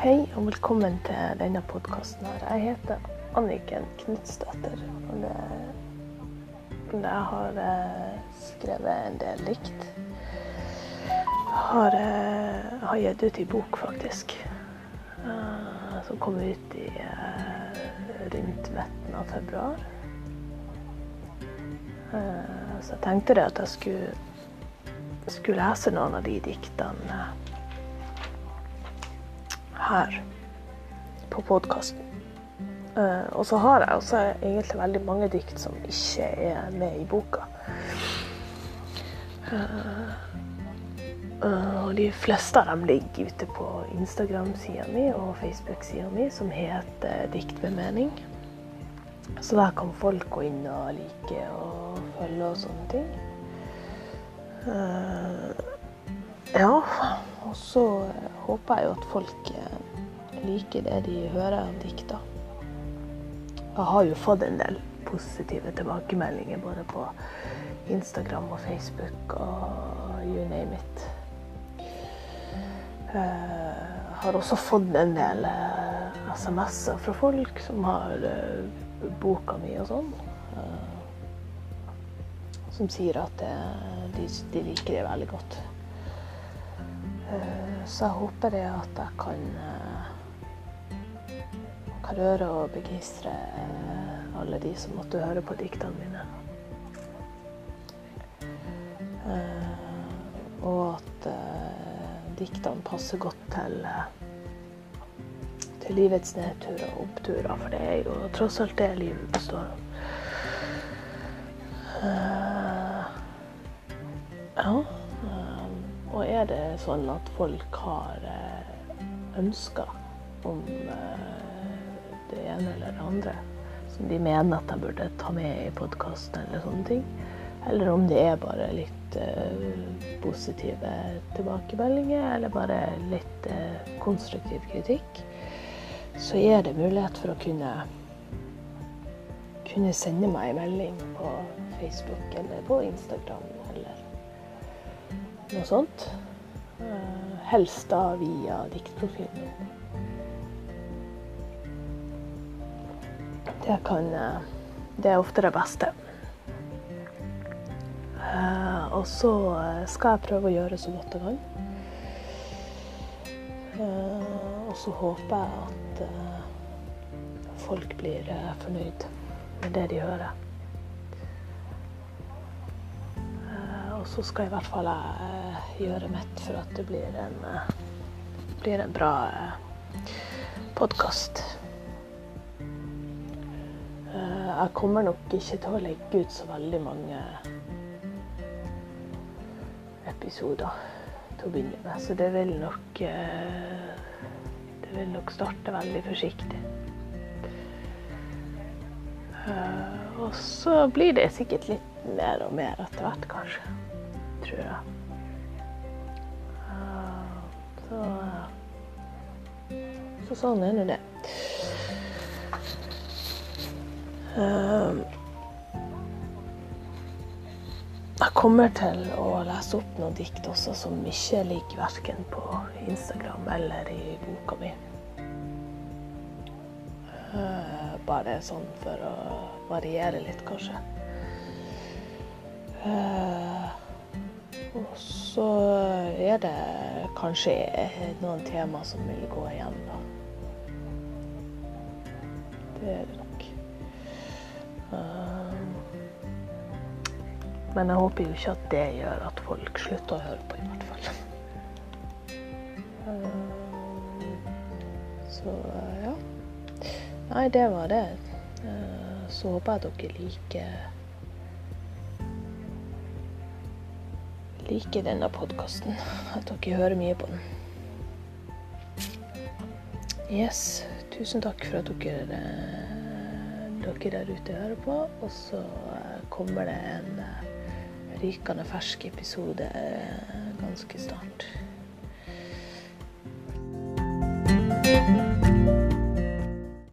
Hei og velkommen til denne podkasten. Jeg heter Anniken Knutsdatter. Og Jeg har eh, skrevet en del dikt. Har, eh, har gitt ut i bok, faktisk. eh, Som kom ut i rundt midten av februar. Så jeg tenkte det at jeg skulle, skulle lese noen av de diktene her på podkasten. og så har jeg også egentlig veldig mange dikt som ikke er med i boka. Eh, eh, og de fleste av dem ligger ute på Instagram-sida mi og Facebook-sida mi, som heter Dikt med mening. Så der kan folk gå inn og like og følge og sånne ting. Eh, ja, og så håper jeg jo at folk eh, liker det de hører av dikta. Jeg har jo fått en del positive tilbakemeldinger både på Instagram og Facebook og you name it. Jeg har også fått en del eh, SMS-er fra folk som har eh, boka mi og sånn. eh, Som sier at eh, de, de liker det veldig godt. Eh, Så jeg håper det at jeg eh, kan røre og begeistre eh, alle de som måtte høre på diktene mine. Eh, Og at eh, diktene passer godt til, til livets nedturer og oppturer, for det er jo tross alt det livet består av. Ja. Og er det sånn at folk har ønsker om det ene eller det andre, som de mener at jeg burde ta med i podkasten eller sånne ting, eller om det er bare litt uh, positive tilbakemeldinger, eller bare litt uh, konstruktiv kritikk, så er det mulighet for å kunne kunne sende meg en melding på Facebook eller på Instagram eller noe sånt. Eh, helst da via diktprofilen min. Det kan eh, Det er ofte det beste. Eh, og så eh, skal jeg prøve å gjøre så godt jeg kan. Og så håper jeg at folk blir fornøyd med det de hører. Og så skal i hvert fall jeg gjøre mitt for at det blir en, blir en bra podkast. Jeg kommer nok ikke til å legge ut så veldig mange episoder til å begynne med, så det vil nok eh, Det vil nok starte veldig forsiktig. Eh, og så blir det sikkert litt mer og mer etter hvert, kanskje. Tror jeg. Eh, så, så sånn er nå det. Jeg kommer til å lese opp noen dikt også som ikke ligger verken på Instagram eller i boka mi. Eh, bare sånn for å variere litt, kanskje. Eh, og så er det kanskje noen tema som vil gå igjen, da. Det er det men jeg håper jo ikke at det gjør at folk slutter å høre på, i hvert fall. Eh, Så ja. Nei, det var det. Eh, Så håper jeg at dere liker liker denne podkasten. At dere hører mye på den. Yes. Tusen takk for at dere, eh, dere der ute hører på. Og så eh, kommer det en eh, rykende fersk episode eh, ganske snart.